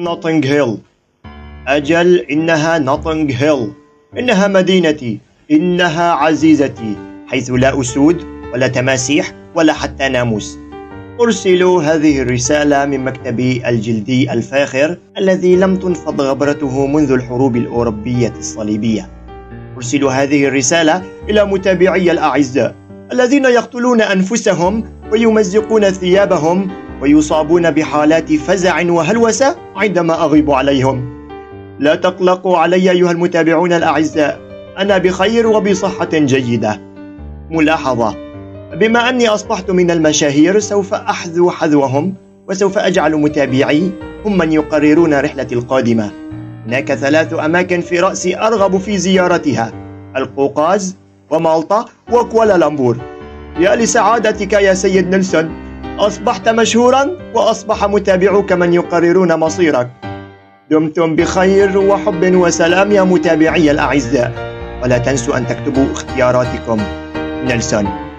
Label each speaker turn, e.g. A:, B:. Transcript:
A: نوتنغ هيل أجل إنها نوتنغ هيل إنها مدينتي. إنها عزيزتي. حيث لا أسود ولا تماسيح ولا حتى ناموس. أرسل هذه الرسالة من مكتبي الجلدي الفاخر الذي لم تنفض غبرته منذ الحروب الأوروبية الصليبية. أرسل هذه الرسالة إلى متابعي الأعزاء الذين يقتلون أنفسهم ويمزقون ثيابهم ويصابون بحالات فزع وهلوسة عندما أغيب عليهم. لا تقلقوا علي أيها المتابعون الأعزاء. أنا بخير وبصحة جيدة. ملاحظة. بما أني أصبحت من المشاهير سوف أحذو حذوهم وسوف أجعل متابعي هم من يقررون رحلتي القادمة. هناك ثلاث أماكن في رأسي أرغب في زيارتها. القوقاز ومالطا وكوالالمبور. يا لسعادتك يا سيد نيلسون. أصبحت مشهورا وأصبح متابعوك من يقررون مصيرك. دمتم بخير وحب وسلام يا متابعي الأعزاء. ولا تنسوا أن تكتبوا اختياراتكم. نيلسون